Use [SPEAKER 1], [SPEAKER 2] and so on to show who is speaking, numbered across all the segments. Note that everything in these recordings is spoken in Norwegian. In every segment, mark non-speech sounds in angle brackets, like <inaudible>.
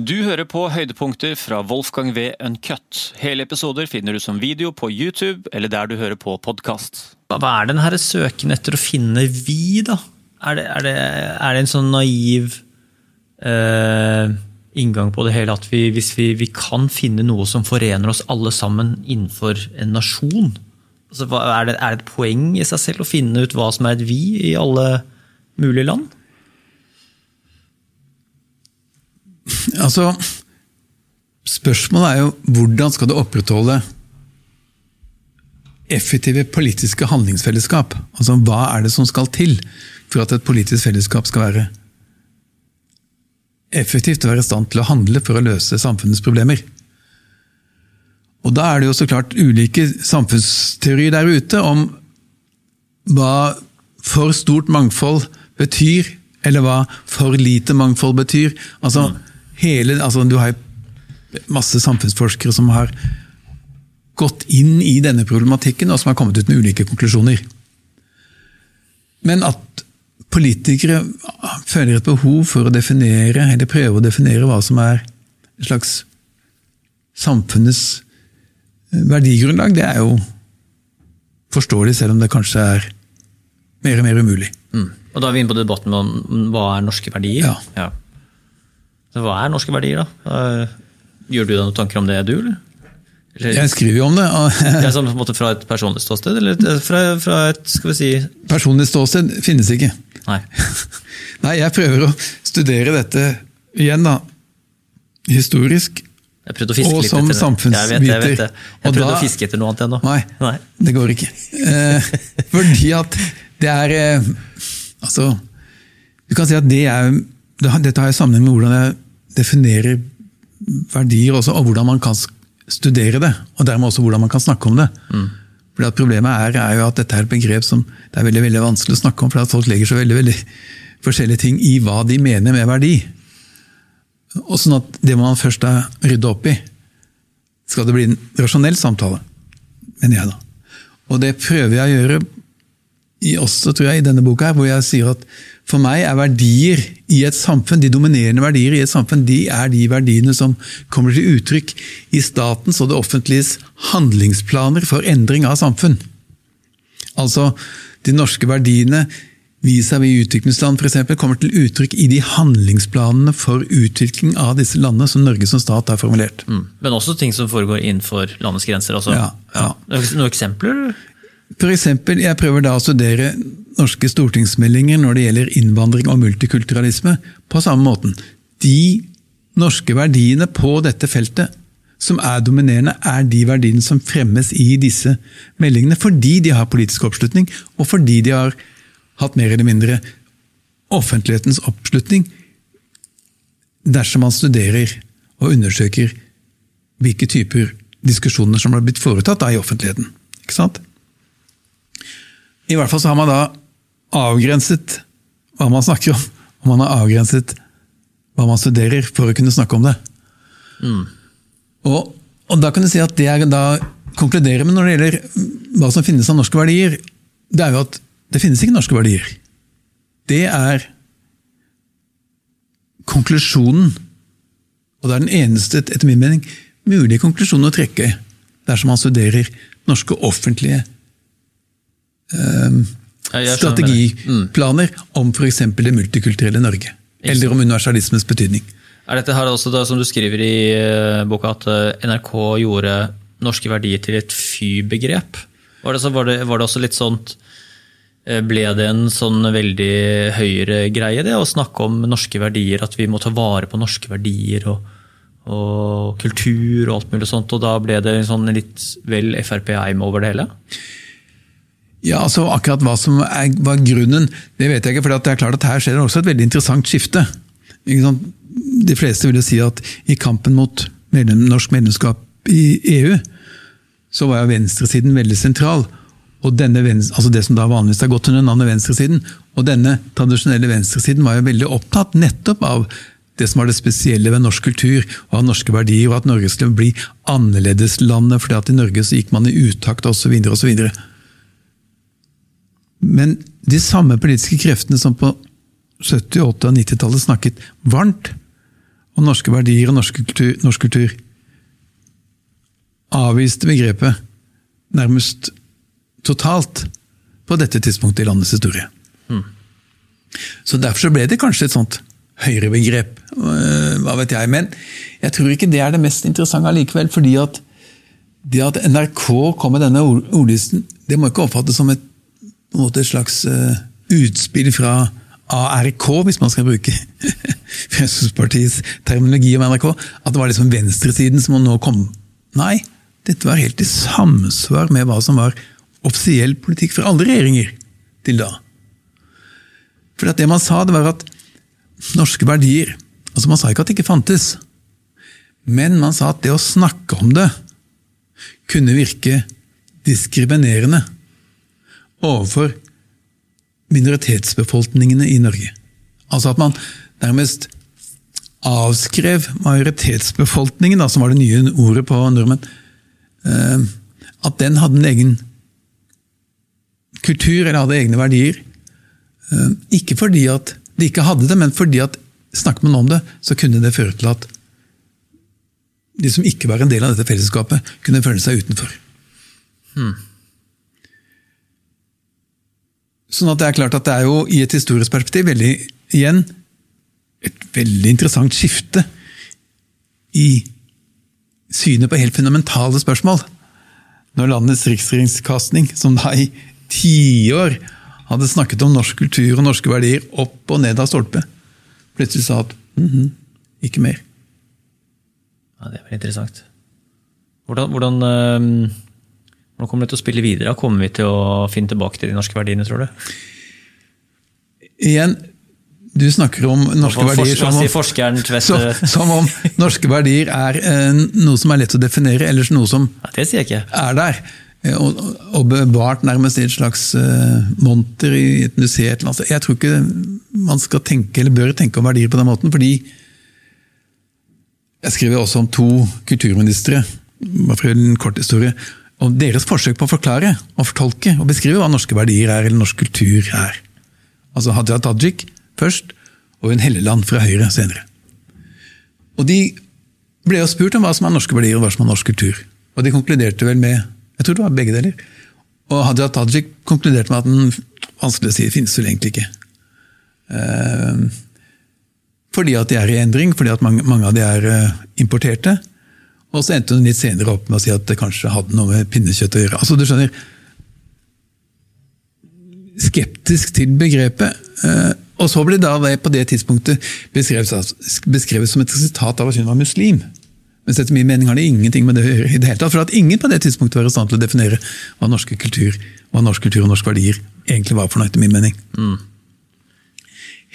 [SPEAKER 1] Du hører på høydepunkter fra Wolfgang V. Uncut. Hele episoder finner du som video på YouTube eller der du hører på podkast.
[SPEAKER 2] Hva er den her søken etter å finne vi, da? Er det, er det, er det en sånn naiv uh, inngang på det hele at vi, hvis vi, vi, kan finne noe som forener oss alle sammen innenfor en nasjon? Altså, er, det, er det et poeng i seg selv å finne ut hva som er et vi i alle mulige land?
[SPEAKER 3] Altså, spørsmålet er jo hvordan skal du opprettholde effektive politiske handlingsfellesskap? Altså, hva er det som skal til for at et politisk fellesskap skal være effektivt og være i stand til å handle for å løse samfunnets problemer? Og Da er det jo så klart ulike samfunnsteorier der ute om hva for stort mangfold betyr, eller hva for lite mangfold betyr. Altså, mm hele, altså Du har masse samfunnsforskere som har gått inn i denne problematikken, og som har kommet ut med ulike konklusjoner. Men at politikere føler et behov for å definere, eller prøve å definere hva som er en slags samfunnets eh, verdigrunnlag, det er jo forståelig, selv om det kanskje er mer og mer umulig.
[SPEAKER 2] Mm. Og Da er vi inne på debatten om hva er norske verdier.
[SPEAKER 3] Ja. ja.
[SPEAKER 2] Så hva er norske verdier, da? Gjør du deg noen tanker om det, du? eller?
[SPEAKER 3] eller? Jeg skriver jo om det.
[SPEAKER 2] det sånn på en måte Fra et personlig ståsted, eller fra, fra, et skal vi si
[SPEAKER 3] Personlig ståsted finnes ikke.
[SPEAKER 2] Nei. <laughs>
[SPEAKER 3] Nei, jeg prøver å studere dette igjen, da. Historisk. Og som
[SPEAKER 2] samfunnsviter. Jeg, vet, jeg, vet det. jeg prøvde da, å fiske etter noe annet ennå.
[SPEAKER 3] Nei, nei, det går ikke. Eh, fordi at det er eh, Altså, du kan si at det er dette har jeg sammenheng med hvordan jeg definerer verdier også, og hvordan man kan studere det. Og dermed også hvordan man kan snakke om det. Mm. Fordi at Problemet er, er, jo at dette er et begrep som det er veldig veldig vanskelig å snakke om, fordi at folk legger så veldig, veldig forskjellige ting i hva de mener med verdi. Og sånn at Det må man først rydde opp i. Skal det bli en rasjonell samtale, mener jeg da. Og det prøver jeg å gjøre i, også tror jeg, i denne boka, her, hvor jeg sier at for meg er verdier i et samfunn, de dominerende verdier i et samfunn, de er de verdiene som kommer til uttrykk i statens og det offentliges handlingsplaner for endring av samfunn. Altså, de norske verdiene vis-à-vis utviklingsland eksempel, kommer til uttrykk i de handlingsplanene for utvikling av disse landene som Norge som stat har formulert. Mm.
[SPEAKER 2] Men også ting som foregår innenfor landets grenser? Altså.
[SPEAKER 3] Ja, ja.
[SPEAKER 2] Noen eksempler?
[SPEAKER 3] Eksempel, jeg prøver da å studere norske stortingsmeldinger når det gjelder innvandring og multikulturalisme, på samme måten. De norske verdiene på dette feltet som er dominerende, er de verdiene som fremmes i disse meldingene, fordi de har politisk oppslutning, og fordi de har hatt mer eller mindre offentlighetens oppslutning, dersom man studerer og undersøker hvilke typer diskusjoner som har blitt foretatt i offentligheten. Ikke sant? I hvert fall så har man da avgrenset hva man snakker om, og man har avgrenset hva man studerer, for å kunne snakke om det. Mm. Og, og, da kan du si at det jeg da konkluderer med når det gjelder hva som finnes av norske verdier, det er jo at det finnes ikke norske verdier. Det er konklusjonen, og det er den eneste, etter min mening, mulige konklusjonen å trekke dersom man studerer norske offentlige eh, strategiplaner mm. om f.eks. det multikulturelle Norge. Eller om universalismens betydning.
[SPEAKER 2] Er dette her også da, som du skriver i uh, boka, at uh, NRK gjorde norske verdier til et fy-begrep? Var, var, var, det også litt sånt uh, Ble det en sånn veldig høyre-greie, det å snakke om norske verdier? At vi må ta vare på norske verdier og, og kultur og alt mulig sånt, og da ble det en sånn litt vel Frp-eim over det hele?
[SPEAKER 3] Ja, altså Akkurat hva som er, var grunnen, det vet jeg ikke. For det er klart at her skjer det også et veldig interessant skifte. De fleste vil jo si at i kampen mot medlem, norsk medlemskap i EU, så var jo venstresiden veldig sentral. Og denne, altså Det som da vanligvis har gått under navnet venstresiden. Og denne tradisjonelle venstresiden var jo veldig opptatt nettopp av det som var det spesielle ved norsk kultur og av norske verdier, og at Norge skulle bli annerledeslandet, fordi at i Norge så gikk man i utakt osv. osv. Men de samme politiske kreftene som på 70-, 80- og 90-tallet snakket varmt om norske verdier og norsk kultur, norsk kultur avviste begrepet nærmest totalt på dette tidspunktet i landets historie. Så Derfor så ble det kanskje et sånt høyrebegrep, øh, hva vet jeg. Men jeg tror ikke det er det mest interessante allikevel. fordi at det at NRK kom med denne ord- ordlisten, det må ikke oppfattes som et, på en måte et slags øh, utspill fra ARK, hvis man skal bruke <laughs> Fremskrittspartiets terminologi om NRK. At det var liksom venstresiden som nå kom. Nei, dette var helt i samsvar med hva som var offisiell politikk for alle regjeringer til da. For det man sa, det var at norske verdier altså Man sa ikke at det ikke fantes, men man sa at det å snakke om det kunne virke diskriminerende overfor minoritetsbefolkningene i Norge. Altså at man nærmest avskrev majoritetsbefolkningen, da, som var det nye ordet på nordmenn, eh, at den hadde en egen kultur eller hadde egne verdier. Eh, Ikke fordi at de ikke hadde det, men fordi at snakket man om det, så kunne det føre til at de som ikke var en del av dette fellesskapet, kunne føle seg utenfor. Sånn at det er klart at det er jo i et historisk perspektiv veldig, igjen et veldig interessant skifte i synet på helt fundamentale spørsmål. Når landets riksringskastning, som da i tiår hadde snakket om norsk kultur og norske verdier opp og ned av stolpe, plutselig sa at mhm, ikke mer.
[SPEAKER 2] Ja, Det er veldig interessant. Hvordan, hvordan, eh, hvordan kommer det til å spille videre? Kommer vi til å finne tilbake til de norske verdiene, tror du?
[SPEAKER 3] Igjen, du snakker om norske verdier som om,
[SPEAKER 2] Tvedt?
[SPEAKER 3] så, som om norske verdier er eh, noe som er lett å definere, eller noe som er der. eh, Og, og bevart nærmest i et slags eh, monter i et museum. Jeg tror ikke man skal tenke, eller bør tenke om verdier på den måten, fordi jeg skriver også om to kulturministre, bare for en kort historie, om deres forsøk på å forklare og fortolke og beskrive hva norske verdier er, eller norsk kultur er. Altså Hadia Tajik først, og en Helleland fra Høyre senere. Og de ble jo spurt om hva som er norske verdier og hva som er norsk kultur. Og de konkluderte vel med Jeg tror det var begge deler. Og Hadia Tajik konkluderte med at den vanskelig å si, finnes vel egentlig ikke. Eh, fordi at de er i endring, fordi at mange, mange av de er eh, importerte. Og så endte hun litt senere opp med å si at det kanskje hadde noe med pinnekjøtt å gjøre. Altså, du skjønner, Skeptisk til begrepet. eh, Og så ble da det på det tidspunktet beskrevet, beskrevet som et resultat av at hun var muslim. Mens etter min mening har det ingenting med det å gjøre. i det hele tatt, For at ingen på det tidspunktet var i stand til å definere hva norsk kultur, hva norsk kultur og norske verdier egentlig var for noe, etter min mening.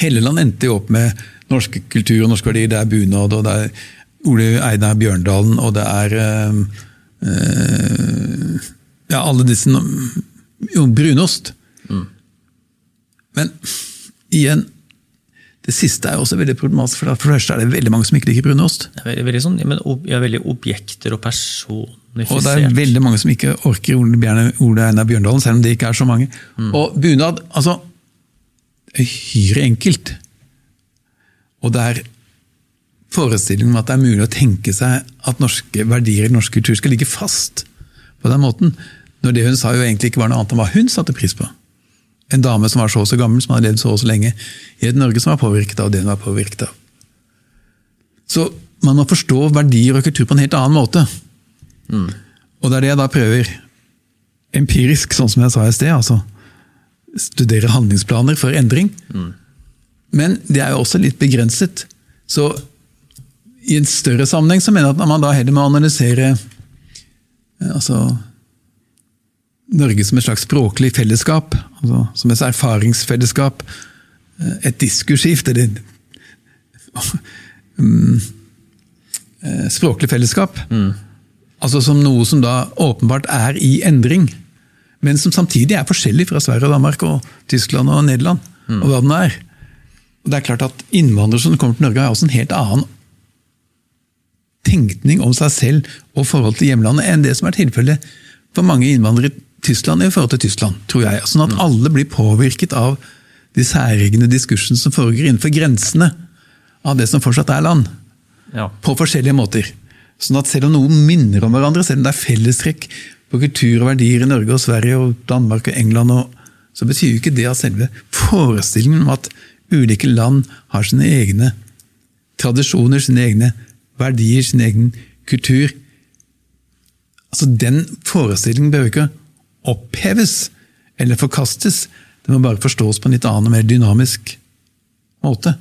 [SPEAKER 3] Helleland endte jo opp med norsk kultur og norske verdier. Det er bunad, og det er Ole Einar Bjørndalen, og det er eh, Ja, alle disse Jo, brunost. Men igjen, det siste er også veldig problematisk. For for det første er det veldig mange som ikke liker brunost.
[SPEAKER 2] Det er veldig, veldig sånn, men ob- ja, veldig objekter og personifisert.
[SPEAKER 3] Og det er veldig mange som ikke orker Ole, Einar Bjørndalen, selv om det ikke er så mange. Og bunad altså, Uhyre enkelt. Og det er forestillingen om at det er mulig å tenke seg at norske verdier norsk kultur skal ligge fast på den måten. Når det hun sa jo egentlig ikke var noe annet enn hva hun satte pris på. En dame som var så og så gammel, som hadde levd så og så lenge i et Norge som var påvirket av det hun var påvirket av. Så man må forstå verdier og kultur på en helt annen måte. Og det er det jeg da prøver empirisk, sånn som jeg sa i sted. altså Studere handlingsplaner for endring. Men det er jo også litt begrenset. Så i en større sammenheng så mener jeg at man da heller må analysere eh, altså Norge som et slags språklig fellesskap, altså som et erfaringsfellesskap. eh, Et diskursskift, eller <laughs> mm, eh, språklig fellesskap. Altså som noe som da åpenbart er i endring, men som samtidig er forskjellig fra Sverige, og Danmark, og Tyskland og Nederland. og hva den er. Og det er klart at Innvandrere som kommer til Norge, har også en helt annen tenkning om seg selv og forhold til hjemlandet enn det som er tilfellet for mange innvandrere i Tyskland i forhold til Tyskland, tror jeg. Sånn at alle blir påvirket av de særegne diskursene som foregår innenfor grensene av det som fortsatt er land.
[SPEAKER 2] Ja.
[SPEAKER 3] på forskjellige måter. Sånn at selv om noen minner om hverandre, selv om det er fellestrekk på kultur og verdier i Norge og Sverige og Danmark og England, og, så betyr jo ikke det at selve forestillingen om at ulike land har sine egne tradisjoner, sine egne verdier, sin egen kultur altså Den forestillingen behøver ikke oppheves eller forkastes. Det må bare forstås på en litt annen og mer dynamisk måte.